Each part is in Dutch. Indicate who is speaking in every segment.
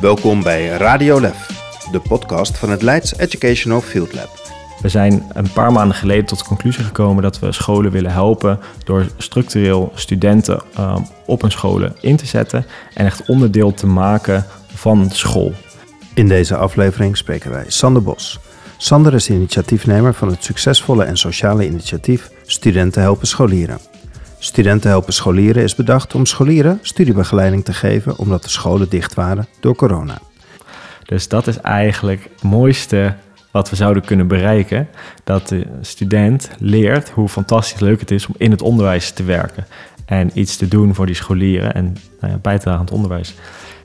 Speaker 1: Welkom bij Radio Lef, de podcast van het Leids Educational Field Lab.
Speaker 2: We zijn een paar maanden geleden tot de conclusie gekomen dat we scholen willen helpen door structureel studenten uh, op hun scholen in te zetten en echt onderdeel te maken van school.
Speaker 1: In deze aflevering spreken wij Sander Bos. Sander is de initiatiefnemer van het succesvolle en sociale initiatief Studenten Helpen Scholieren. Studenten Helpen Scholieren is bedacht om scholieren studiebegeleiding te geven omdat de scholen dicht waren door corona.
Speaker 2: Dus dat is eigenlijk het mooiste wat we zouden kunnen bereiken. Dat de student leert hoe fantastisch leuk het is om in het onderwijs te werken. En iets te doen voor die scholieren en nou ja, bij te dragen aan het onderwijs.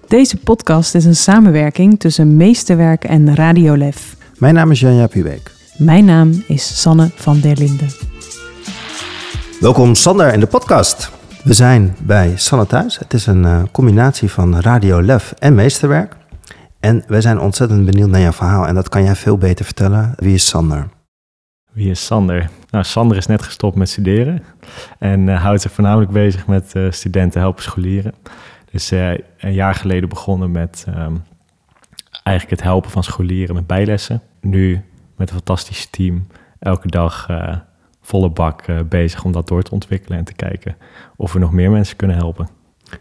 Speaker 3: Deze podcast is een samenwerking tussen Meesterwerk en Radiolef.
Speaker 1: Mijn naam is Janja Pubeek.
Speaker 3: Mijn naam is Sanne van der Linden.
Speaker 1: Welkom Sander in de podcast. We zijn bij Sanne thuis. Het is een uh, combinatie van Radio Lef en Meesterwerk. En wij zijn ontzettend benieuwd naar jouw verhaal. En dat kan jij veel beter vertellen. Wie is Sander?
Speaker 2: Wie is Sander? Nou, Sander is net gestopt met studeren. En uh, houdt zich voornamelijk bezig met uh, studenten helpen scholieren. Dus een jaar geleden begonnen met um, eigenlijk het helpen van scholieren met bijlessen. Nu met een fantastisch team elke dag volle bak uh, bezig om dat door te ontwikkelen en te kijken of we nog meer mensen kunnen helpen.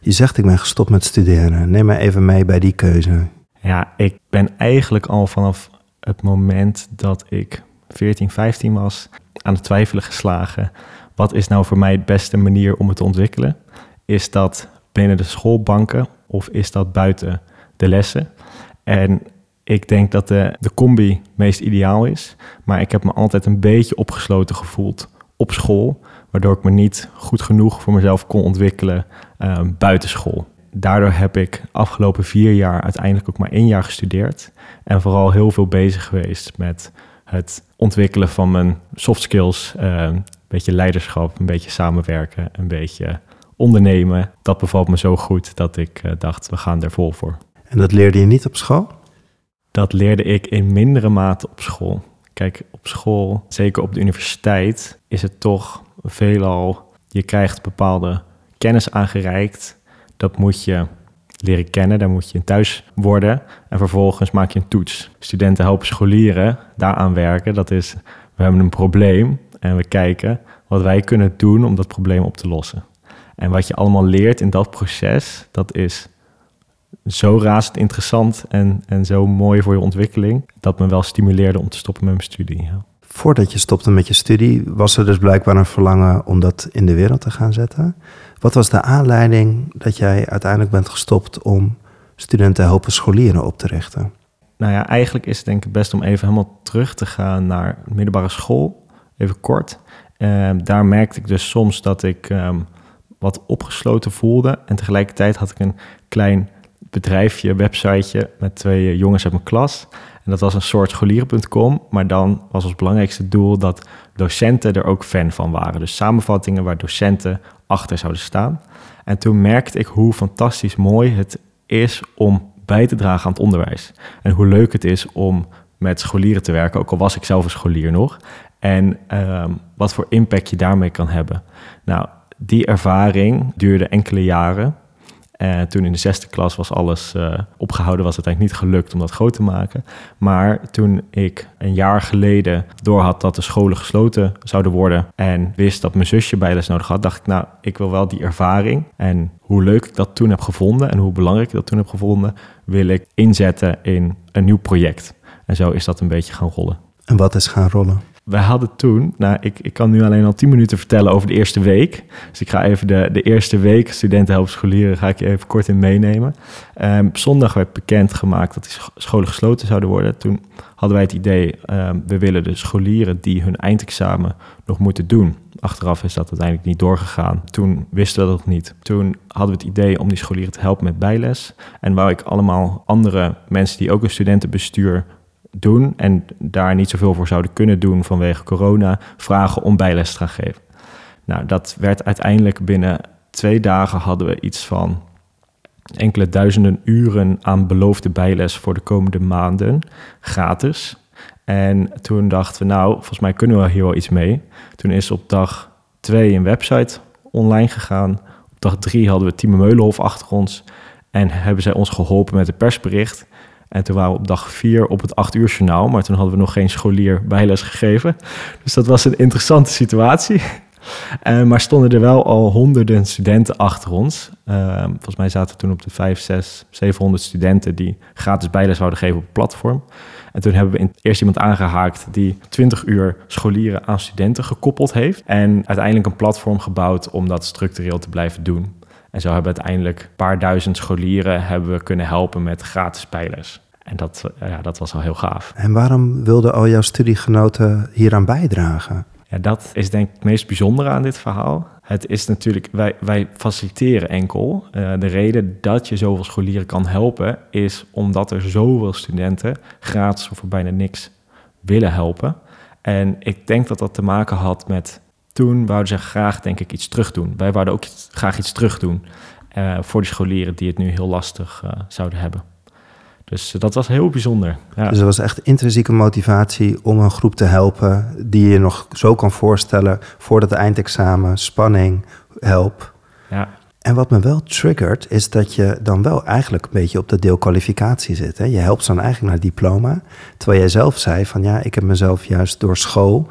Speaker 1: Je zegt ik ben gestopt met studeren. Neem mij even mee bij die keuze.
Speaker 2: Ja, ik ben eigenlijk al vanaf het moment dat ik 14, 15 was aan het twijfelen geslagen. Wat is nou voor mij het beste manier om het te ontwikkelen? Is dat binnen de schoolbanken of is dat buiten de lessen? En ik denk dat de, de combi meest ideaal is. Maar ik heb me altijd een beetje opgesloten gevoeld op school. Waardoor ik me niet goed genoeg voor mezelf kon ontwikkelen uh, buiten school. Daardoor heb ik afgelopen vier jaar uiteindelijk ook maar één jaar gestudeerd. En vooral heel veel bezig geweest met het ontwikkelen van mijn soft skills. Uh, een beetje leiderschap, een beetje samenwerken, een beetje ondernemen. Dat bevalt me zo goed dat ik uh, dacht, we gaan er vol voor.
Speaker 1: En dat leerde je niet op school?
Speaker 2: Dat leerde ik in mindere mate op school. Kijk, op school, zeker op de universiteit, is het toch veelal, je krijgt bepaalde kennis aangereikt. Dat moet je leren kennen, daar moet je in thuis worden. En vervolgens maak je een toets. Studenten helpen scholieren daaraan werken. Dat is, we hebben een probleem en we kijken wat wij kunnen doen om dat probleem op te lossen. En wat je allemaal leert in dat proces, dat is zo razend interessant en, en zo mooi voor je ontwikkeling, dat me wel stimuleerde om te stoppen met mijn studie. Ja.
Speaker 1: Voordat je stopte met je studie, was er dus blijkbaar een verlangen om dat in de wereld te gaan zetten. Wat was de aanleiding dat jij uiteindelijk bent gestopt om studenten helpen scholieren op te richten?
Speaker 2: Nou ja, eigenlijk is het denk ik best om even helemaal terug te gaan naar middelbare school, even kort. Uh, daar merkte ik dus soms dat ik um, wat opgesloten voelde en tegelijkertijd had ik een klein bedrijfje, websiteje met twee jongens uit mijn klas. En dat was een soort scholieren.com, maar dan was ons belangrijkste doel dat docenten er ook fan van waren. Dus samenvattingen waar docenten achter zouden staan. En toen merkte ik hoe fantastisch mooi het is om bij te dragen aan het onderwijs. En hoe leuk het is om met scholieren te werken, ook al was ik zelf een scholier nog. En um, wat voor impact je daarmee kan hebben. Nou, die ervaring duurde enkele jaren. En toen in de zesde klas was alles uh, opgehouden, was het eigenlijk niet gelukt om dat groot te maken. Maar toen ik een jaar geleden doorhad dat de scholen gesloten zouden worden en wist dat mijn zusje bijles nodig had, dacht ik, nou, ik wil wel die ervaring. En hoe leuk ik dat toen heb gevonden en hoe belangrijk ik dat toen heb gevonden, wil ik inzetten in een nieuw project. En zo is dat een beetje gaan rollen.
Speaker 1: En wat is gaan rollen?
Speaker 2: Wij hadden toen, nou, ik, ik kan nu alleen al tien minuten vertellen over de eerste week. Dus ik ga even de, de eerste week, studenten helpen scholieren, ga ik je even kort in meenemen. Um, zondag werd bekendgemaakt dat die scholen gesloten zouden worden. Toen hadden wij het idee, um, we willen de scholieren die hun eindexamen nog moeten doen. Achteraf is dat uiteindelijk niet doorgegaan. Toen wisten we dat nog niet. Toen hadden we het idee om die scholieren te helpen met bijles. En wou ik allemaal andere mensen die ook een studentenbestuur doen en daar niet zoveel voor zouden kunnen doen vanwege corona, vragen om bijles te gaan geven. Nou, dat werd uiteindelijk binnen twee dagen hadden we iets van enkele duizenden uren aan beloofde bijles voor de komende maanden, gratis. En toen dachten we, nou, volgens mij kunnen we hier wel iets mee. Toen is op dag twee een website online gegaan. Op dag drie hadden we Timo Meulenhof achter ons. En hebben zij ons geholpen met een persbericht. En toen waren we op dag vier op het acht uur journaal. Maar toen hadden we nog geen scholier bijles gegeven. Dus dat was een interessante situatie. Uh, maar stonden er wel al honderden studenten achter ons. Uh, volgens mij zaten toen op de 5, 6, 700 studenten die gratis bijles zouden geven op het platform. En toen hebben we eerst iemand aangehaakt die 20 uur scholieren aan studenten gekoppeld heeft. En uiteindelijk een platform gebouwd om dat structureel te blijven doen. En zo hebben we uiteindelijk een paar duizend scholieren hebben we kunnen helpen met gratis bijles. En dat, ja, dat was al heel gaaf.
Speaker 1: En waarom wilden al jouw studiegenoten hieraan bijdragen?
Speaker 2: Ja, dat is denk ik het meest bijzondere aan dit verhaal. Het is natuurlijk, wij, wij faciliteren enkel. Uh, de reden dat je zoveel scholieren kan helpen, is omdat er zoveel studenten gratis of voor bijna niks willen helpen. En ik denk dat dat te maken had met toen wouden ze graag, denk ik, iets terug doen. Wij wouden ook graag iets terug doen uh, voor die scholieren die het nu heel lastig uh, zouden hebben. Dus dat was heel bijzonder.
Speaker 1: Ja. Dus er was echt intrinsieke motivatie om een groep te helpen die je nog zo kan voorstellen voor het eindexamen, spanning, help.
Speaker 2: Ja.
Speaker 1: En wat me wel triggert, is dat je dan wel eigenlijk een beetje op de deel kwalificatie zit. Hè? Je helpt dan eigenlijk naar diploma. Terwijl jij zelf zei van ja, ik heb mezelf juist door school,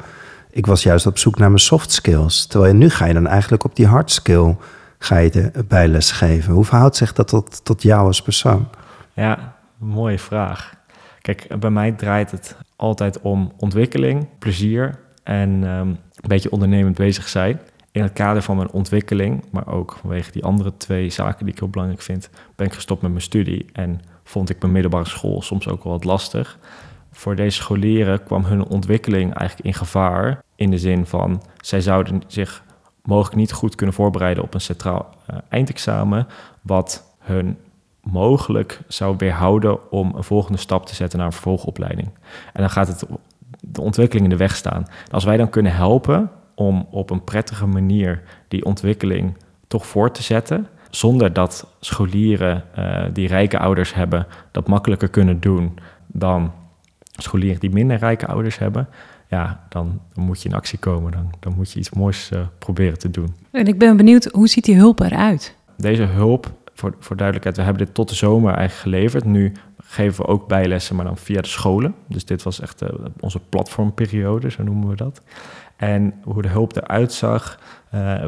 Speaker 1: ik was juist op zoek naar mijn soft skills. Terwijl nu ga je dan eigenlijk op die hard skill ga je bijles geven. Hoe verhoudt zich dat tot, tot jou als persoon?
Speaker 2: Ja, Mooie vraag. Kijk, bij mij draait het altijd om ontwikkeling, plezier en um, een beetje ondernemend bezig zijn. In het kader van mijn ontwikkeling, maar ook vanwege die andere twee zaken die ik heel belangrijk vind, ben ik gestopt met mijn studie en vond ik mijn middelbare school soms ook wel wat lastig. Voor deze scholieren kwam hun ontwikkeling eigenlijk in gevaar. In de zin van, zij zouden zich mogelijk niet goed kunnen voorbereiden op een centraal uh, eindexamen, wat hun mogelijk zou weerhouden om een volgende stap te zetten naar een vervolgopleiding. En dan gaat het de ontwikkeling in de weg staan. als wij dan kunnen helpen om op een prettige manier die ontwikkeling toch voor te zetten, zonder dat scholieren uh, die rijke ouders hebben dat makkelijker kunnen doen dan scholieren die minder rijke ouders hebben, ja, dan, dan moet je in actie komen. Dan, dan moet je iets moois uh, proberen te doen.
Speaker 3: En ik ben benieuwd, hoe ziet die hulp eruit?
Speaker 2: Deze hulp voor, voor duidelijkheid, we hebben dit tot de zomer eigenlijk geleverd. Nu geven we ook bijlessen, maar dan via de scholen. Dus dit was echt uh, onze platformperiode, zo noemen we dat. En hoe de hulp eruit zag, uh,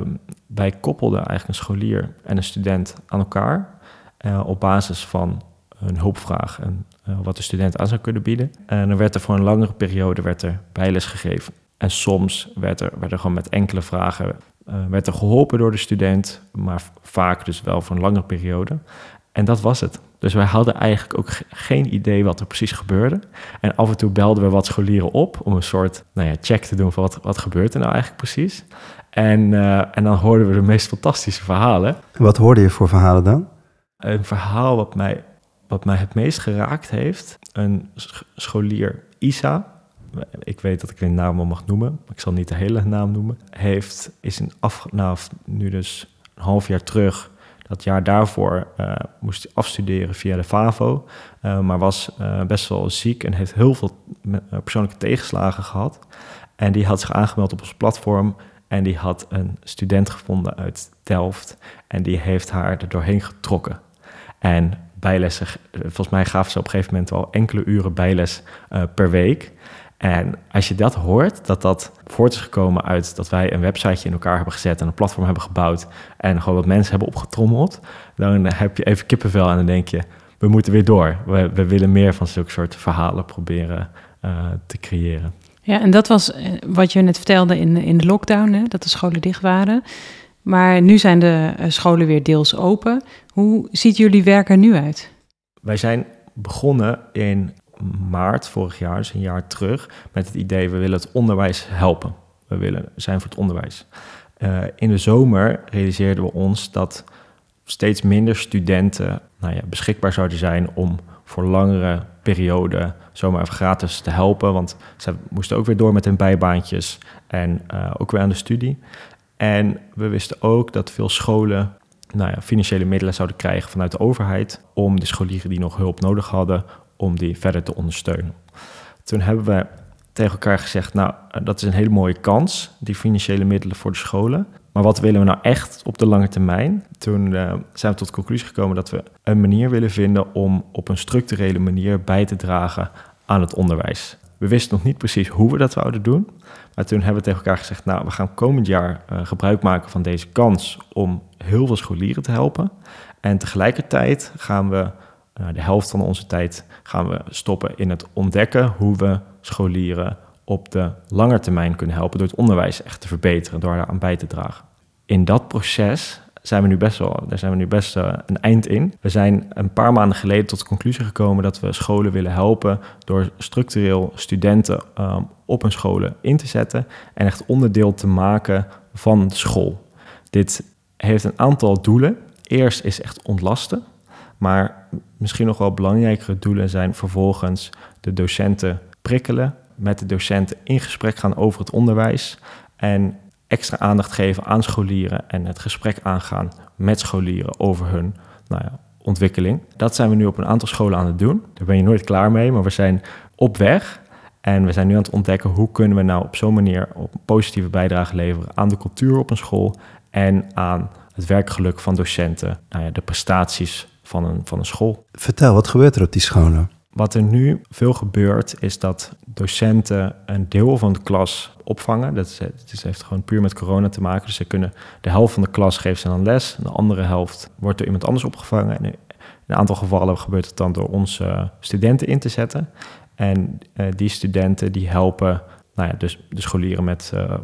Speaker 2: wij koppelden eigenlijk een scholier en een student aan elkaar uh, op basis van een hulpvraag en wat de student aan zou kunnen bieden. En dan werd er voor een langere periode werd er bijles gegeven. En soms werd er, werd er gewoon met enkele vragen uh, werd er geholpen door de student, maar vaak dus wel voor een langere periode. En dat was het. Dus wij hadden eigenlijk ook geen idee wat er precies gebeurde. En af en toe belden we wat scholieren op om een soort nou ja, check te doen van wat, wat gebeurt er nou eigenlijk precies. En, uh, en dan hoorden we de meest fantastische verhalen.
Speaker 1: Wat hoorde je voor verhalen dan?
Speaker 2: Een verhaal wat mij, wat mij het meest geraakt heeft. Een scholier, Isa, ik weet dat ik de naam mag noemen, maar ik zal niet de hele naam noemen, heeft, is in af, nou, nu dus een half jaar terug, dat jaar daarvoor uh, moest hij afstuderen via de FAVO, uh, maar was uh, best wel ziek en heeft heel veel persoonlijke tegenslagen gehad. En die had zich aangemeld op ons platform en die had een student gevonden uit Delft en die heeft haar er doorheen getrokken. En bijlessen, volgens mij gaven ze op een gegeven moment al enkele uren bijles per week. En als je dat hoort, dat dat voort is gekomen uit dat wij een websiteje in elkaar hebben gezet en een platform hebben gebouwd en gewoon wat mensen hebben opgetrommeld, dan heb je even kippenvel en dan denk je, we moeten weer door. We, we willen meer van zulke soort verhalen proberen uh, te creëren.
Speaker 3: Ja, en dat was eh, wat je net vertelde in, in de lockdown, hè, dat de scholen dicht waren. Maar nu zijn de eh, scholen weer deels open. Hoe ziet jullie werk er nu uit?
Speaker 2: Wij zijn begonnen in maart vorig jaar, dus een jaar terug, met het idee we willen het onderwijs helpen. We willen zijn voor het onderwijs. Uh, in de zomer realiseerden we ons dat steeds minder studenten nou ja, beschikbaar zouden zijn om voor langere perioden zomaar even gratis te helpen. Want ze moesten ook weer door met hun bijbaantjes en uh, ook weer aan de studie. En we wisten ook dat veel scholen nou ja, financiële middelen zouden krijgen vanuit de overheid om de scholieren die nog hulp nodig hadden, om die verder te ondersteunen. Toen hebben we tegen elkaar gezegd, nou, eh, dat is een hele mooie kans, die financiële middelen voor de scholen. Maar wat willen we nou echt op de lange termijn? Toen uh, zijn we tot de conclusie gekomen dat we een manier willen vinden om op een structurele manier bij te dragen aan het onderwijs. We wisten nog niet precies hoe we dat zouden doen. Maar toen hebben we tegen elkaar gezegd, nou, we gaan komend jaar uh, gebruik maken van deze kans om heel veel scholieren te helpen. En tegelijkertijd gaan we uh, de helft van onze tijd gaan we stoppen in het ontdekken hoe we scholieren op de lange termijn kunnen helpen door het onderwijs echt te verbeteren, door daar aan bij te dragen. In dat proces zijn we nu best wel, daar zijn we nu best uh, een eind in. We zijn een paar maanden geleden tot de conclusie gekomen dat we scholen willen helpen door structureel studenten um, op hun scholen in te zetten en echt onderdeel te maken van school. Dit heeft een aantal doelen. Eerst is echt ontlasten, maar misschien nog wel belangrijkere doelen zijn vervolgens de docenten prikkelen, met de docenten in gesprek gaan over het onderwijs en extra aandacht geven aan scholieren en het gesprek aangaan met scholieren over hun nou ja, ontwikkeling. Dat zijn we nu op een aantal scholen aan het doen. Daar ben je nooit klaar mee, maar we zijn op weg. En we zijn nu aan het ontdekken hoe kunnen we nou op zo'n manier op een positieve bijdrage leveren aan de cultuur op een school en aan het werkgeluk van docenten, nou ja, de prestaties van een, van een school.
Speaker 1: Vertel, wat gebeurt er op die scholen?
Speaker 2: Wat er nu veel gebeurt, is dat docenten een deel van de klas opvangen. Dat, is, het heeft gewoon puur met corona te maken. Dus ze kunnen de helft van de klas geven ze dan les. En de andere helft wordt door iemand anders opgevangen. En in een aantal gevallen gebeurt het dan door onze studenten in te zetten. En uh, die studenten die helpen nou ja, dus de scholieren met uh,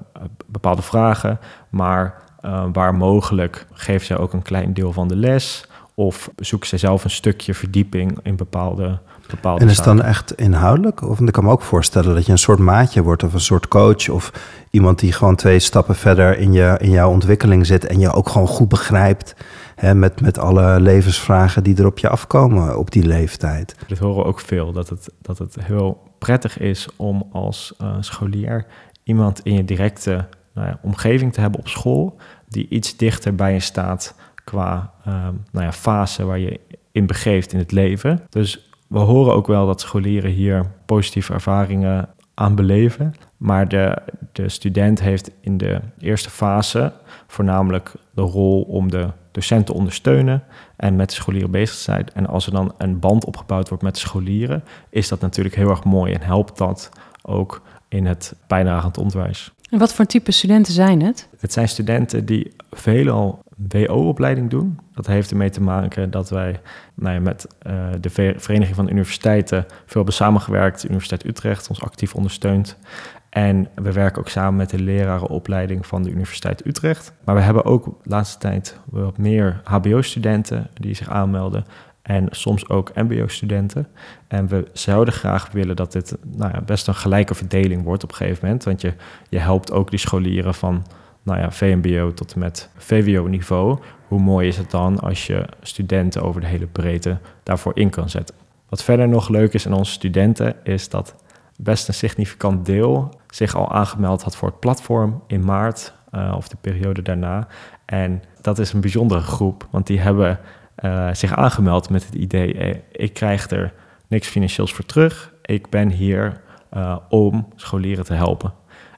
Speaker 2: bepaalde vragen. Maar uh, waar mogelijk geven zij ook een klein deel van de les. Of zoeken zij zelf een stukje verdieping in bepaalde bepaalde
Speaker 1: En is het dan echt inhoudelijk? Of ik kan me ook voorstellen dat je een soort maatje wordt of een soort coach of iemand die gewoon twee stappen verder in, je, in jouw ontwikkeling zit en je ook gewoon goed begrijpt hè, met, met alle levensvragen die er op je afkomen op die leeftijd.
Speaker 2: Dit horen we ook veel, dat het, dat het heel prettig is om als uh, scholier iemand in je directe nou ja, omgeving te hebben op school die iets dichter bij je staat qua uh, nou ja, fase waar je in begeeft in het leven. Dus we horen ook wel dat scholieren hier positieve ervaringen aan beleven. Maar de, de student heeft in de eerste fase voornamelijk de rol om de docent te ondersteunen en met de scholieren bezig te zijn. En als er dan een band opgebouwd wordt met de scholieren, is dat natuurlijk heel erg mooi en helpt dat ook in het bijdragend onderwijs.
Speaker 3: En wat voor type studenten zijn het?
Speaker 2: Het zijn studenten die veelal WO-opleiding doen. Dat heeft ermee te maken dat wij nou met uh, de Vereniging van Universiteiten veel hebben samengewerkt. De Universiteit Utrecht ons actief ondersteunt. En we werken ook samen met de lerarenopleiding van de Universiteit Utrecht. Maar we hebben ook de laatste tijd wat meer HBO-studenten die zich aanmelden. En soms ook MBO-studenten. En we zouden graag willen dat dit nou ja, best een gelijke verdeling wordt op een gegeven moment. Want je, je helpt ook die scholieren van nou ja, VMBO tot en met VWO-niveau. Hoe mooi is het dan als je studenten over de hele breedte daarvoor in kan zetten? Wat verder nog leuk is aan onze studenten, is dat best een significant deel zich al aangemeld had voor het platform in maart uh, of de periode daarna. En dat is een bijzondere groep, want die hebben uh, zich aangemeld met het idee: eh, ik krijg er niks financieels voor terug. Ik ben hier om scholieren te helpen.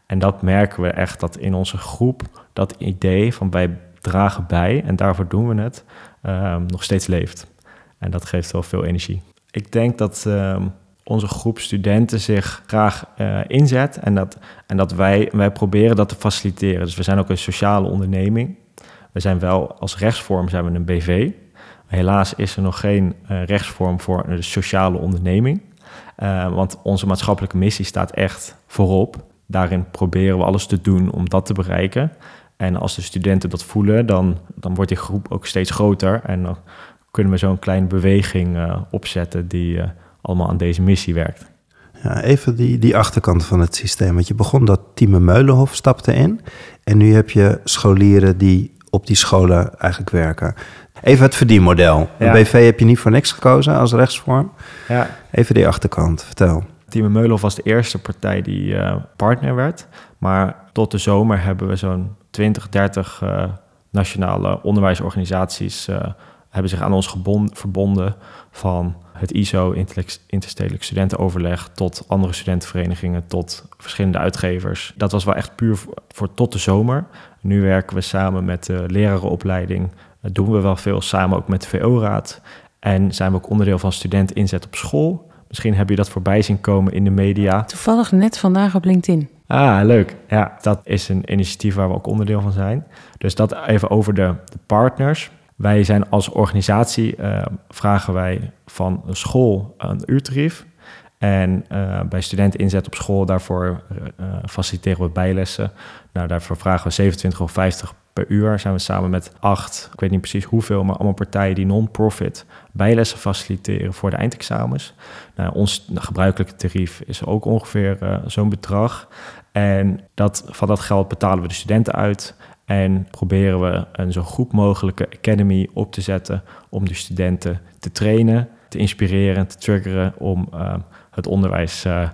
Speaker 2: En dat merken we echt dat in onze groep dat idee van wij dragen bij en daarvoor doen we het, uh, nog steeds leeft. En dat geeft wel veel energie. Ik denk dat uh, onze groep studenten zich graag uh, inzet en dat, en dat wij, wij proberen dat te faciliteren. Dus we zijn ook een sociale onderneming. We zijn wel als rechtsvorm zijn we een BV. Helaas is er nog geen uh, rechtsvorm voor een sociale onderneming. Uh, want onze maatschappelijke missie staat echt voorop. Daarin proberen we alles te doen om dat te bereiken. En als de studenten dat voelen, dan, dan wordt die groep ook steeds groter. En dan kunnen we zo'n kleine beweging uh, opzetten die uh, allemaal aan deze missie werkt.
Speaker 1: Ja, even die, die achterkant van het systeem. Want je begon dat Tieme Meulenhof stapte in. En nu heb je scholieren die op die scholen eigenlijk werken. Even het verdienmodel. Ja. BV heb je niet voor niks gekozen als rechtsvorm.
Speaker 2: Ja.
Speaker 1: Even die achterkant, vertel.
Speaker 2: Team Meulenhof was de eerste partij die uh, partner werd. Maar tot de zomer hebben we zo'n 20, 30 uh, nationale onderwijsorganisaties uh, hebben zich aan ons verbonden van het ISO, interstedelijk studentenoverleg, tot andere studentenverenigingen, tot verschillende uitgevers. Dat was wel echt puur voor, tot de zomer. Nu werken we samen met de lerarenopleiding, doen we wel veel samen ook met de VO-raad. En zijn we ook onderdeel van student inzet op school. Misschien heb je dat voorbij zien komen in de media.
Speaker 3: Toevallig net vandaag op LinkedIn.
Speaker 2: Ah, leuk. Ja, dat is een initiatief waar we ook onderdeel van zijn. Dus dat even over de, de partners. Wij zijn als organisatie, uh, vragen wij van een school een uurtarief. En uh, bij studenten inzet op school, daarvoor uh, faciliteren we bijlessen. Nou, daarvoor vragen we 27,50 per uur. Zijn we samen met acht, ik weet niet precies hoeveel, maar allemaal partijen die non-profit bijlessen faciliteren voor de eindexamens. Nou, ons gebruikelijke tarief is ook ongeveer zo'n bedrag. En dat, van dat geld betalen we de studenten uit. En proberen we een zo goed mogelijke academy op te zetten om de studenten te trainen, te inspireren en te triggeren om het onderwijs uh,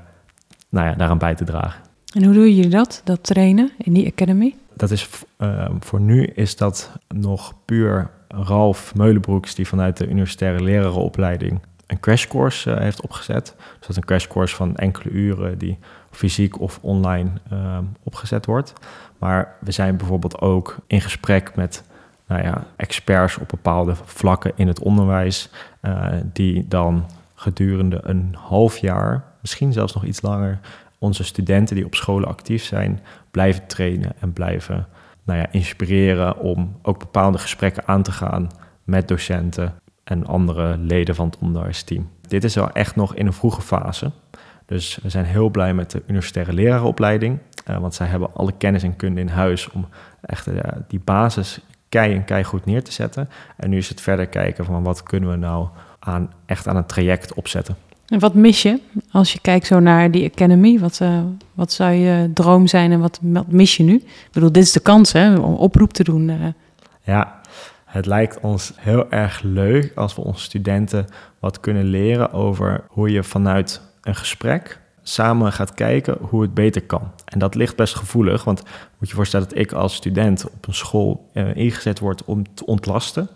Speaker 2: nou ja, daaraan bij te dragen.
Speaker 3: En hoe doen jullie dat, dat trainen in die academy?
Speaker 2: Dat is, uh, voor nu is dat nog puur Ralf Meulenbroeks, die vanuit de universitaire lerarenopleiding een crashcourse uh, heeft opgezet. Dus dat is een crashcourse van enkele uren die fysiek of online uh, opgezet wordt. Maar we zijn bijvoorbeeld ook in gesprek met nou ja, experts op bepaalde vlakken in het onderwijs, uh, die dan gedurende een half jaar, misschien zelfs nog iets langer, onze studenten die op scholen actief zijn, blijven trainen en blijven nou ja, inspireren om ook bepaalde gesprekken aan te gaan met docenten en andere leden van het onderwijsteam. Dit is wel echt nog in een vroege fase. Dus we zijn heel blij met de universitaire lerarenopleiding, uh, want zij hebben alle kennis en kunde in huis om echt uh, die basis kei en kei goed neer te zetten. En nu is het verder kijken van wat kunnen we nou aan, echt aan een traject opzetten.
Speaker 3: En wat mis je als je kijkt zo naar die academy? Wat, uh, wat zou je droom zijn en wat, wat, mis je nu? Ik bedoel, dit is de kans hè, om oproep te doen. Uh.
Speaker 2: Ja, het lijkt ons heel erg leuk als we onze studenten wat kunnen leren over hoe je vanuit een gesprek samen gaat kijken hoe het beter kan. En dat ligt best gevoelig, want moet je voorstellen dat ik als student op een school uh, ingezet word om te ontlasten.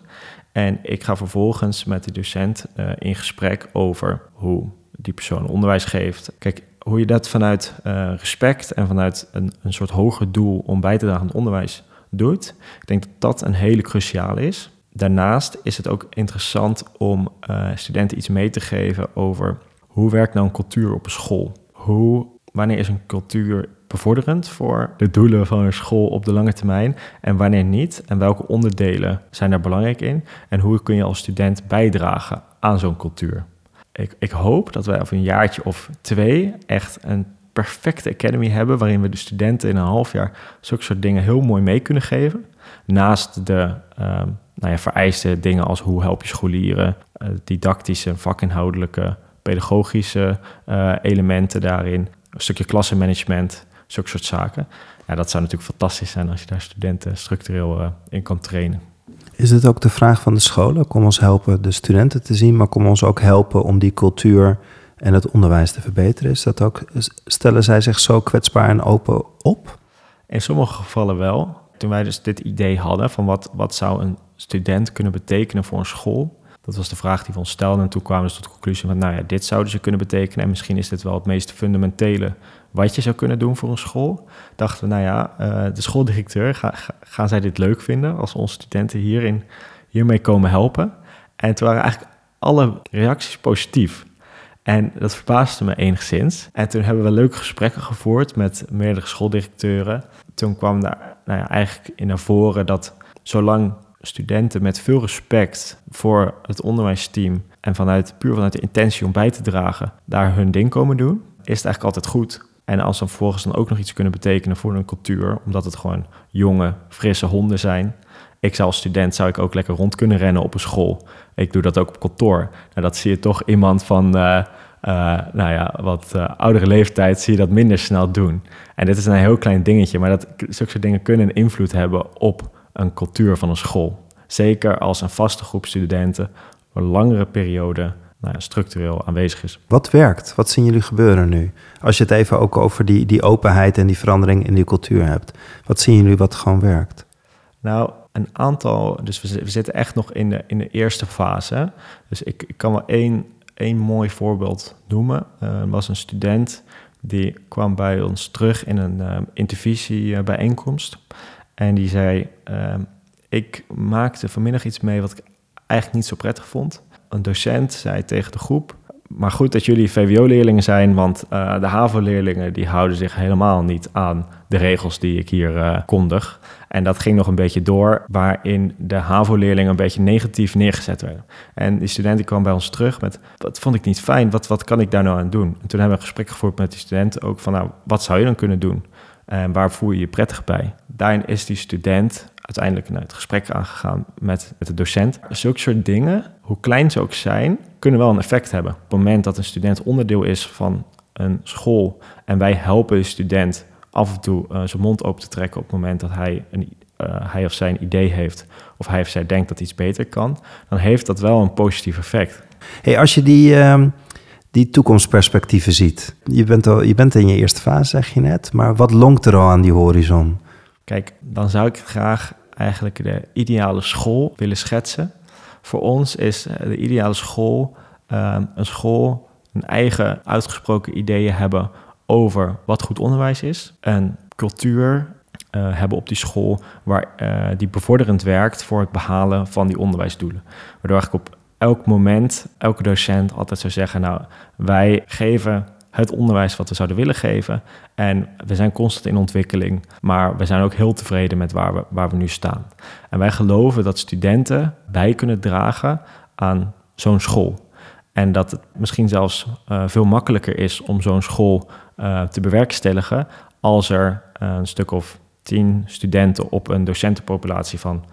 Speaker 2: En ik ga vervolgens met de docent uh, in gesprek over hoe die persoon onderwijs geeft. Kijk, hoe je dat vanuit uh, respect en vanuit een, een soort hoger doel om bij te dragen aan het onderwijs doet. Ik denk dat dat een hele cruciale is. Daarnaast is het ook interessant om uh, studenten iets mee te geven over hoe werkt nou een cultuur op een school? Hoe, wanneer is een cultuur bevorderend voor de doelen van een school op de lange termijn en wanneer niet? En welke onderdelen zijn daar belangrijk in? En hoe kun je als student bijdragen aan zo'n cultuur? Ik, ik hoop dat wij over een jaartje of twee echt een perfecte academy hebben waarin we de studenten in een half jaar zulke soort dingen heel mooi mee kunnen geven. Naast de um, nou ja, vereiste dingen als hoe help je scholieren, uh, didactische, vakinhoudelijke, pedagogische uh, elementen daarin, een stukje klassenmanagement, zulke soort zaken. Ja, dat zou natuurlijk fantastisch zijn als je daar studenten structureel uh, in kan trainen.
Speaker 1: Is het ook de vraag van de scholen? Kom ons helpen de studenten te zien, maar kom ons ook helpen om die cultuur en het onderwijs te verbeteren? Is dat ook, stellen zij zich zo kwetsbaar en open op?
Speaker 2: In sommige gevallen wel. Toen wij dus dit idee hadden van wat, wat zou een student kunnen betekenen voor een school, dat was de vraag die we ons stelden. En toen kwamen we dus tot de conclusie van, nou ja, dit zouden ze kunnen betekenen. En misschien is dit wel het meest fundamentele wat je zou kunnen doen voor een school. Dachten we, nou ja, uh, de schooldirecteur, ga, ga, gaan zij dit leuk vinden als onze studenten hierin, hiermee komen helpen? En toen waren eigenlijk alle reacties positief. En dat verbaasde me enigszins. En toen hebben we leuke gesprekken gevoerd met meerdere schooldirecteuren. Toen kwam daar nou ja, eigenlijk in naar voren dat zolang studenten met veel respect voor het onderwijsteam en vanuit, puur vanuit de intentie om bij te dragen, daar hun ding komen doen, is het eigenlijk altijd goed. En als dan vervolgens dan ook nog iets kunnen betekenen voor een cultuur, omdat het gewoon jonge, frisse honden zijn. Ik zou als student zou ik ook lekker rond kunnen rennen op een school. Ik doe dat ook op kantoor. Nou, dat zie je toch iemand van, uh, uh, nou ja, wat uh, oudere leeftijd, zie je dat minder snel doen. En dit is een heel klein dingetje, maar dat, zulke soort dingen kunnen een invloed hebben op een cultuur van een school. Zeker als een vaste groep studenten een langere periode nou ja, structureel aanwezig is.
Speaker 1: Wat werkt? Wat zien jullie gebeuren nu? Als je het even ook over die, die openheid en die verandering in die cultuur hebt. Wat zien jullie wat gewoon werkt?
Speaker 2: Nou, een aantal, dus we, we zitten echt nog in de, in de eerste fase. Dus ik, ik kan wel één één mooi voorbeeld noemen. er was een student die kwam bij ons terug in een uh, intervisiebijeenkomst. En die zei, ik maakte vanmiddag iets mee wat ik eigenlijk niet zo prettig vond. Een docent zei tegen de groep, maar goed dat jullie VWO-leerlingen zijn, want uh, de HAVO-leerlingen die houden zich helemaal niet aan de regels die ik hier uh, kondig. En dat ging nog een beetje door, waarin de HAVO-leerlingen een beetje negatief neergezet werden. En die studenten kwam bij ons terug met, dat vond ik niet fijn, wat, wat kan ik daar nou aan doen? En toen hebben we een gesprek gevoerd met die studenten ook van, nou, wat zou je dan kunnen doen? En waar voel je je prettig bij? Daarin is die student uiteindelijk het gesprek aangegaan met, de docent. Zulke soort dingen, hoe klein ze ook zijn, kunnen wel een effect hebben. Op het moment dat een student onderdeel is van een school en wij helpen de student af en toe uh, zijn mond open te trekken op het moment dat hij, een, uh, hij of zij een idee heeft of hij of zij denkt dat iets beter kan, dan heeft dat wel een positief effect.
Speaker 1: Hey, als je die, uh, die toekomstperspectieven ziet, je bent, al, je bent in je eerste fase, zeg je net, maar wat lonkt er al aan die horizon?
Speaker 2: Kijk, dan zou ik graag eigenlijk de ideale school willen schetsen. Voor ons is eh, de ideale school uh, een school een eigen uitgesproken ideeën hebben over wat goed onderwijs is. Een cultuur uh, hebben op die school waar, uh, die bevorderend werkt voor het behalen van die onderwijsdoelen. Waardoor ik op elk moment, elke docent altijd zou zeggen, nou, wij geven het onderwijs wat we zouden willen geven. En we zijn constant in ontwikkeling, maar we zijn ook heel tevreden met waar we, waar we nu staan. En wij geloven dat studenten bij kunnen dragen aan zo'n school. En dat het misschien zelfs uh, veel makkelijker is om zo'n school uh, te bewerkstelligen als er uh, een stuk of tien studenten op een docentenpopulatie van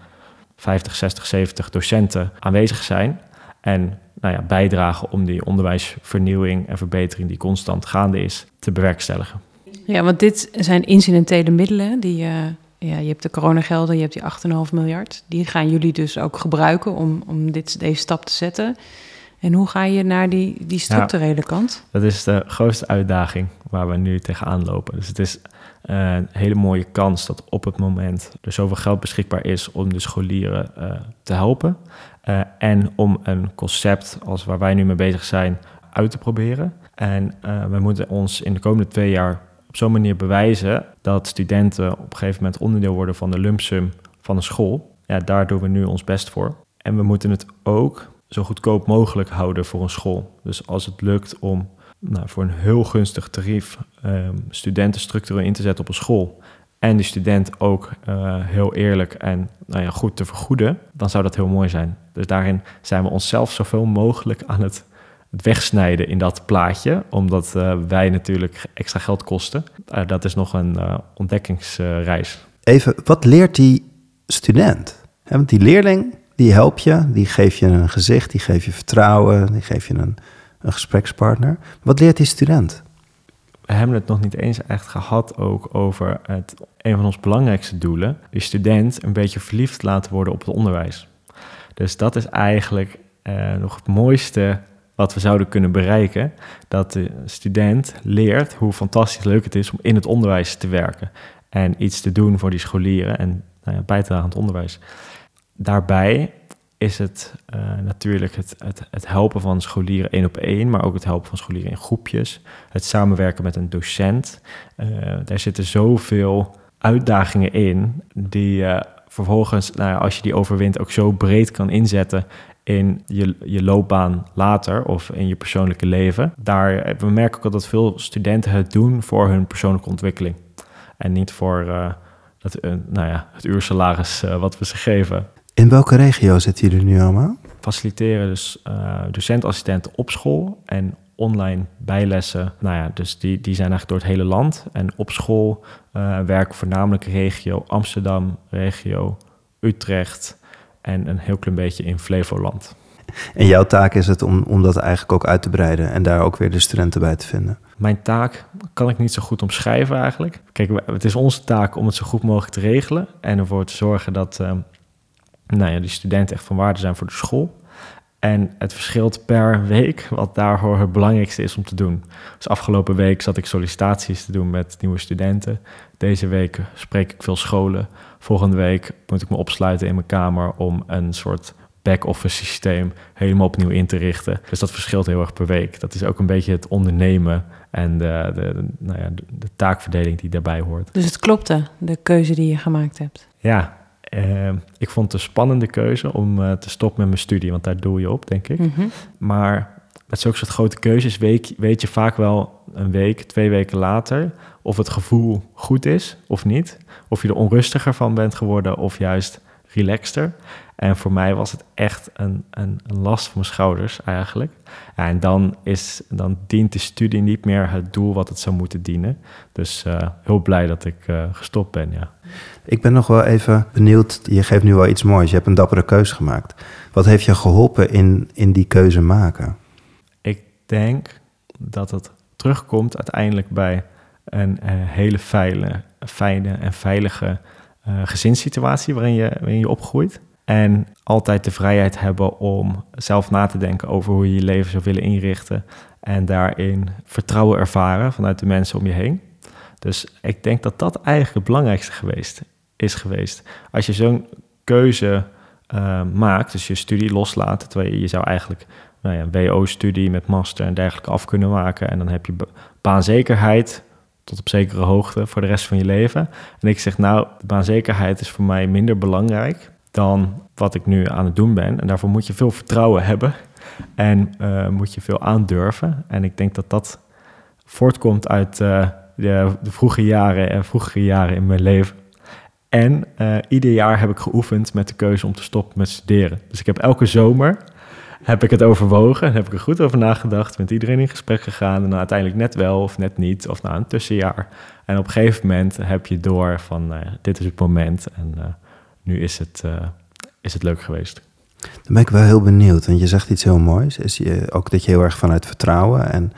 Speaker 2: 50, 60, 70 docenten aanwezig zijn. En nou ja, bijdragen om die onderwijsvernieuwing en verbetering die constant gaande is, te bewerkstelligen.
Speaker 3: Ja, want dit zijn incidentele middelen. Die, uh, ja, je hebt de coronagelden, je hebt die 8,5 miljard. Die gaan jullie dus ook gebruiken om, om dit, deze stap te zetten. En hoe ga je naar die, die structurele ja, kant?
Speaker 2: Dat is de grootste uitdaging waar we nu tegenaan lopen. Dus het is uh, een hele mooie kans dat op het moment er zoveel geld beschikbaar is om de scholieren uh, te helpen. Uh, en om een concept als waar wij nu mee bezig zijn uit te proberen. En we moeten ons in de komende twee jaar op zo'n manier bewijzen dat studenten op een gegeven moment onderdeel worden van de lump sum van een school. Ja, daar doen we nu ons best voor. En we moeten het ook zo goedkoop mogelijk houden voor een school. Dus als het lukt om nou, voor een heel gunstig tarief um, studenten structureel in te zetten op een school. En die student ook uh, heel eerlijk en nou ja, goed te vergoeden, dan zou dat heel mooi zijn. Dus daarin zijn we onszelf zoveel mogelijk aan het, het wegsnijden in dat plaatje, omdat uh, wij natuurlijk extra geld kosten. Uh, dat is nog een ontdekkingsreis.
Speaker 1: Even, wat leert die student? want die leerling, die help je, die geef je een gezicht, die geef je vertrouwen, die geef je een, een gesprekspartner. Wat leert die student?
Speaker 2: We hebben het nog niet eens echt gehad ook over het, een van onze belangrijkste doelen. De student een beetje verliefd laten worden op het onderwijs. Dus dat is eigenlijk uh, nog het mooiste wat we zouden kunnen bereiken. Dat de student leert hoe fantastisch leuk het is om in het onderwijs te werken. En iets te doen voor die scholieren en nou ja, aan het onderwijs. Daarbij is het uh, natuurlijk het, het, het, helpen van scholieren één op één, maar ook het helpen van scholieren in groepjes. Het samenwerken met een docent. Uh, daar zitten zoveel uitdagingen in die je vervolgens, nou, als je die overwint, ook zo breed kan inzetten in je, je loopbaan later of in je persoonlijke leven. Daar, we merken ook al dat veel studenten het doen voor hun persoonlijke ontwikkeling. En niet voor dat, nou ja, het uursalaris wat we ze geven.
Speaker 1: In welke regio zitten jullie nu allemaal?
Speaker 2: Faciliteren dus uh, docentassistenten op school en online bijlessen. Nou ja, dus die, die zijn eigenlijk door het hele land. En op school uh, werken voornamelijk regio Amsterdam, regio Utrecht en een heel klein beetje in Flevoland.
Speaker 1: En jouw taak is het om, om dat eigenlijk ook uit te breiden en daar ook weer de studenten bij te vinden?
Speaker 2: Mijn taak kan ik niet zo goed omschrijven eigenlijk. Kijk, het is onze taak om het zo goed mogelijk te regelen en ervoor te zorgen dat uh, nou ja, die studenten echt van waarde zijn voor de school. En het verschilt per week wat daarvoor het belangrijkste is om te doen. Dus afgelopen week zat ik sollicitaties te doen met nieuwe studenten. Deze week spreek ik veel scholen. Volgende week moet ik me opsluiten in mijn kamer om een soort back-office systeem helemaal opnieuw in te richten. Dus dat verschilt heel erg per week. Dat is ook een beetje het ondernemen en de, de, nou ja, de, taakverdeling die daarbij hoort.
Speaker 3: Dus het klopte, de keuze die je gemaakt hebt?
Speaker 2: Ja, uh, ik vond het een spannende keuze om uh, te stoppen met mijn studie, want daar doe je op, denk ik.
Speaker 3: Mhm.
Speaker 2: Maar met zulke soort grote keuzes weet, weet je vaak wel een week, twee weken later of het gevoel goed is of niet. Of je er onrustiger van bent geworden of juist relaxter. En voor mij was het echt een, een, een last van mijn schouders eigenlijk. En dan, is, dan dient de studie niet meer het doel wat het zou moeten dienen. Dus uh, heel blij dat ik uh, gestopt ben, ja.
Speaker 1: Ik ben nog wel even benieuwd. Je geeft nu wel iets moois. Je hebt een dappere keuze gemaakt. Wat heeft je geholpen in, in die keuze maken?
Speaker 2: Ik denk dat het terugkomt uiteindelijk bij een uh, hele fijne, fijne en veilige uh, gezinssituatie waarin je, waarin je opgroeit. En altijd de vrijheid hebben om zelf na te denken over hoe je je leven zou willen inrichten. En daarin vertrouwen ervaren vanuit de mensen om je heen. Dus ik denk dat dat eigenlijk het belangrijkste geweest, is geweest. Als je zo'n keuze uh, maakt, dus je studie loslaat, terwijl je, je zou eigenlijk nou ja, een WO-studie met master en dergelijke af kunnen maken. En dan heb je baanzekerheid tot op zekere hoogte voor de rest van je leven. En ik zeg, nou, de baanzekerheid is voor mij minder belangrijk dan wat ik nu aan het doen ben. En daarvoor moet je veel vertrouwen hebben en uh, moet je veel aandurven. En ik denk dat dat voortkomt uit uh, de, de, vroege jaren en vroegere jaren in mijn leven. En uh, ieder jaar heb ik geoefend met de keuze om te stoppen met studeren. Dus ik heb elke zomer heb ik het overwogen, heb ik er goed over nagedacht, met iedereen in gesprek gegaan en dan uiteindelijk net wel of net niet, of na een tussenjaar. En op een gegeven moment heb je door van uh, dit is het moment en uh, nu is het, uh, is het leuk geweest.
Speaker 1: Dan ben ik wel heel benieuwd, want je zegt iets heel moois. Is je, ook dat je heel erg vanuit vertrouwen en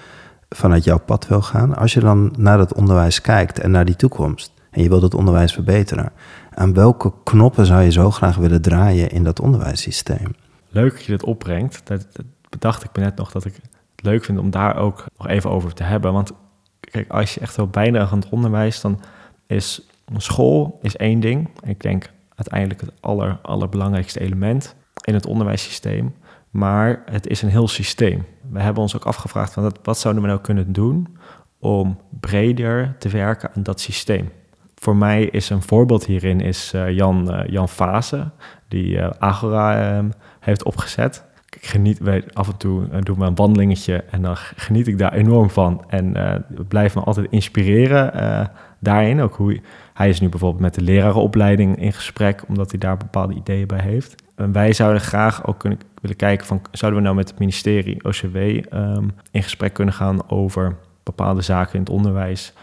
Speaker 1: vanuit jouw pad wil gaan. Als je dan naar het onderwijs kijkt en naar die toekomst en je wilt het onderwijs verbeteren, aan welke knoppen zou je zo graag willen draaien in dat onderwijssysteem?
Speaker 2: Leuk dat je dit opbrengt. Dat, dat bedacht ik me net nog dat ik het leuk vind om daar ook nog even over te hebben. Want kijk, als je echt wel bijdraagt aan het onderwijs, dan is school is één ding. Ik denk uiteindelijk het aller, allerbelangrijkste element in het onderwijssysteem. Maar het is een heel systeem. We hebben ons ook afgevraagd van wat zouden we nou kunnen doen om breder te werken aan dat systeem. Voor mij is een voorbeeld hierin is uh, Jan, uh, Jan Fase, die uh, Agora ehm, heeft opgezet. Ik geniet, af en toe uh, doe ik een wandelingetje en dan geniet ik daar enorm van. En uh, blijft me altijd inspireren uh, daarin. Ook hoe, hij is nu bijvoorbeeld met de lerarenopleiding in gesprek, omdat hij daar bepaalde ideeën bij heeft. En wij zouden graag ook kunnen, willen kijken van, zouden we nou met het ministerie OCW um, in gesprek kunnen gaan over bepaalde zaken in het onderwijs.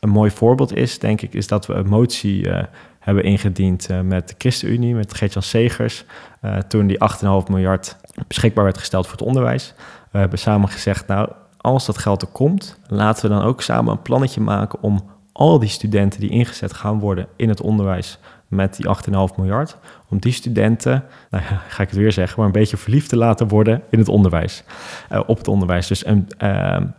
Speaker 2: Een mooi voorbeeld is, denk ik, is dat we een motie hebben ingediend uh, met de ChristenUnie, met Gertjan Segers, uh, toen die 8,5 miljard beschikbaar werd gesteld voor het onderwijs. We hebben samen gezegd, nou, als dat geld er komt, laten we dan ook samen een plannetje maken om al die studenten die ingezet gaan worden in het onderwijs met die 8,5 miljard, om die studenten, nou ja, ga ik het weer zeggen, maar een beetje verliefd te laten worden in het onderwijs, uh, op het onderwijs. Dus een,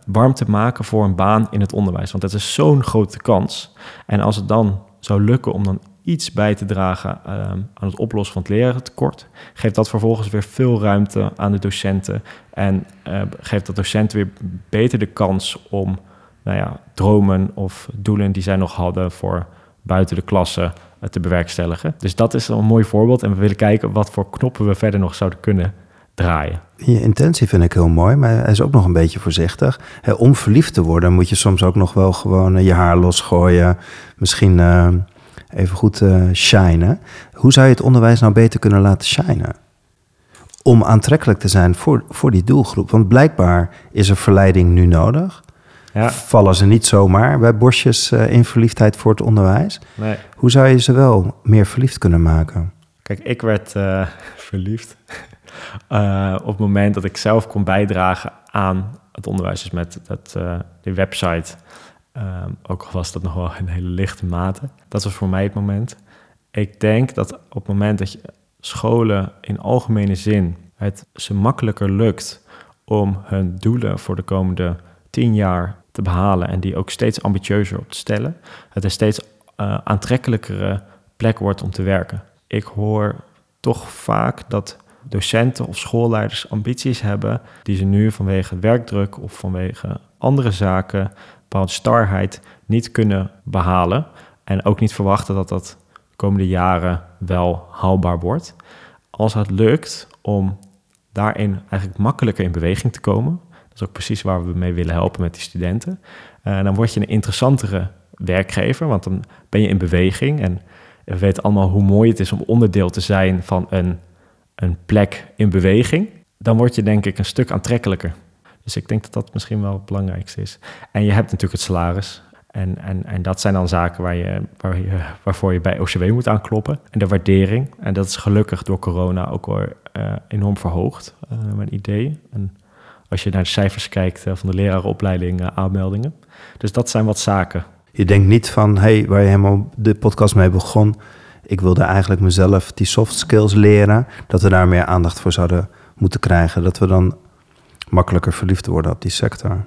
Speaker 2: warm te maken voor een baan in het onderwijs, want dat is zo'n grote kans. En als het dan zou lukken om dan iets bij te dragen um, aan het oplossen van het lerarentekort, geeft dat vervolgens weer veel ruimte aan de docenten en uh, geeft dat docenten weer beter de kans om nou ja, dromen of doelen die zij nog hadden voor buiten de klasse uh, te bewerkstelligen. Dus dat is een mooi voorbeeld en we willen kijken wat voor knoppen we verder nog zouden kunnen draaien.
Speaker 1: Je intentie vind ik heel mooi, maar hij is ook nog een beetje voorzichtig. Om verliefd te worden moet je soms ook nog wel gewoon je haar losgooien. Misschien uh, even goed uh, shinen. Hoe zou je het onderwijs nou beter kunnen laten shinen? Om aantrekkelijk te zijn voor, voor die doelgroep. Want blijkbaar is er verleiding nu nodig. Ja. Vallen ze niet zomaar bij bosjes uh, in verliefdheid voor het onderwijs?
Speaker 2: Nee.
Speaker 1: Hoe zou je ze wel meer verliefd kunnen maken?
Speaker 2: Kijk, ik werd uh, verliefd op het moment dat ik zelf kon bijdragen aan het onderwijs. Dus met dat, die website Um, ook al was dat nog wel in hele lichte mate. Dat was voor mij het moment. Ik denk dat op het moment dat je scholen in algemene zin het ze makkelijker lukt om hun doelen voor de komende tien jaar te behalen en die ook steeds ambitieuzer op te stellen, het een steeds uh, aantrekkelijkere plek wordt om te werken. Ik hoor toch vaak dat docenten of schoolleiders ambities hebben die ze nu vanwege werkdruk of vanwege andere zaken, bepaalde starheid, niet kunnen behalen. En ook niet verwachten dat dat de komende jaren wel haalbaar wordt. Als het lukt om daarin eigenlijk makkelijker in beweging te komen, dat is ook precies waar we mee willen helpen met die studenten, uh, dan word je een interessantere werkgever, want dan ben je in beweging en we weten allemaal hoe mooi het is om onderdeel te zijn van een, een plek in beweging. Dan word je denk ik een stuk aantrekkelijker. Dus ik denk dat dat misschien wel het belangrijkste is. En je hebt natuurlijk het salaris. En, en, en dat zijn dan zaken waar je, waar je, waarvoor je bij OCW moet aankloppen. En de waardering. En dat is gelukkig door corona ook wel uh, enorm verhoogd, uh, mijn idee. En als je naar de cijfers kijkt uh, van de lerarenopleiding aanmeldingen. Dus dat zijn wat zaken.
Speaker 1: Je denkt niet van, hey, waar je helemaal de podcast mee begon... ik wilde eigenlijk mezelf die soft skills leren... dat we daar meer aandacht voor zouden moeten krijgen. Dat we dan makkelijker verliefd worden op die sector.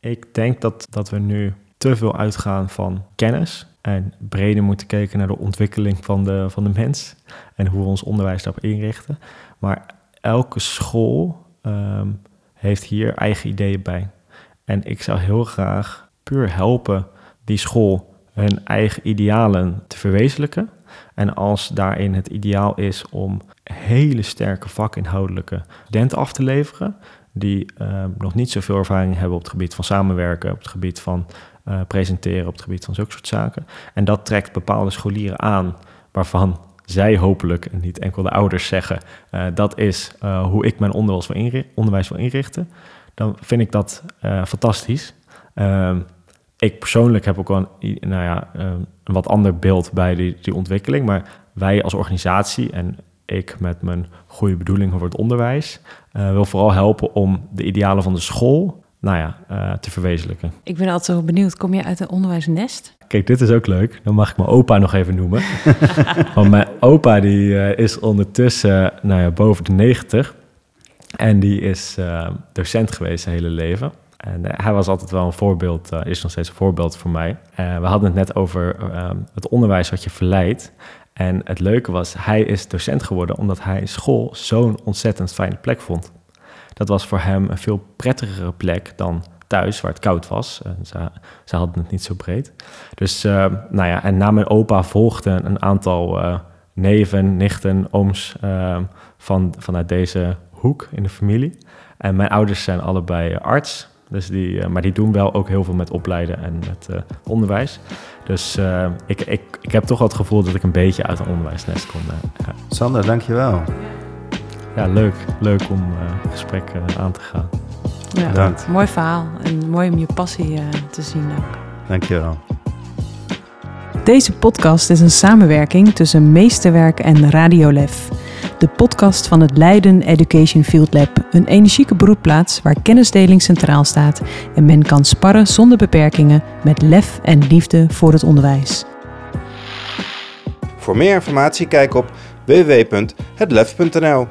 Speaker 2: Ik denk dat, dat we nu te veel uitgaan van kennis en breder moeten kijken naar de ontwikkeling van de, van de mens en hoe we ons onderwijs daarop inrichten. Maar elke school ehm, heeft hier eigen ideeën bij. En ik zou heel graag puur helpen die school hun eigen idealen te verwezenlijken. En als daarin het ideaal is om hele sterke vakinhoudelijke studenten af te leveren, die uh, nog niet zoveel ervaring hebben op het gebied van samenwerken, op het gebied van uh, presenteren, op het gebied van zulke soort zaken. En dat trekt bepaalde scholieren aan waarvan zij hopelijk, en niet enkel de ouders, zeggen: uh, dat is hoe ik mijn onderwijs wil, inrichten, onderwijs wil inrichten. Dan vind ik dat fantastisch. Ehm, ik persoonlijk heb ook wel een, nou ja, een wat ander beeld bij die, die ontwikkeling. Maar wij als organisatie en ik met mijn goede bedoelingen voor het onderwijs uh, wil vooral helpen om de idealen van de school nou ja, uh, te verwezenlijken.
Speaker 3: Ik ben altijd zo benieuwd, kom je uit een onderwijsnest?
Speaker 2: Kijk, dit is ook leuk. Dan mag ik mijn opa nog even noemen. Want mijn opa die uh, is ondertussen nou ja, boven de 90 en die is docent geweest zijn hele leven. En hij was altijd wel een voorbeeld, is nog steeds een voorbeeld voor mij. we hadden het net over het onderwijs wat je verleidt. En het leuke was, hij is docent geworden omdat hij school zo'n ontzettend fijne plek vond. Dat was voor hem een veel prettigere plek dan thuis, waar het koud was. Uh, ze, ze, hadden het niet zo breed. Dus, uh, nou ja, en na mijn opa volgden een aantal uh, neven, nichten, ooms van, vanuit deze hoek in de familie. En mijn ouders zijn allebei arts, dus die, maar die doen wel ook heel veel met opleiden en met onderwijs. Dus uh, ik, ik, ik heb toch wel het gevoel dat ik een beetje uit een onderwijsnest kom. Uh,
Speaker 1: ja. Sander, dankjewel.
Speaker 2: Ja, leuk. Leuk om uh, gesprekken aan te gaan.
Speaker 3: Ja, Bedankt. Mooi verhaal en mooi om je passie te zien ook.
Speaker 1: Dankjewel.
Speaker 3: Deze podcast is een samenwerking tussen Meesterwerk en Radiolef de podcast van het Leiden Education Field Lab. Een energieke broedplaats waar kennisdeling centraal staat en men kan sparren zonder beperkingen met lef en liefde voor het onderwijs.
Speaker 1: Voor meer informatie kijk op www.hetlef.nl.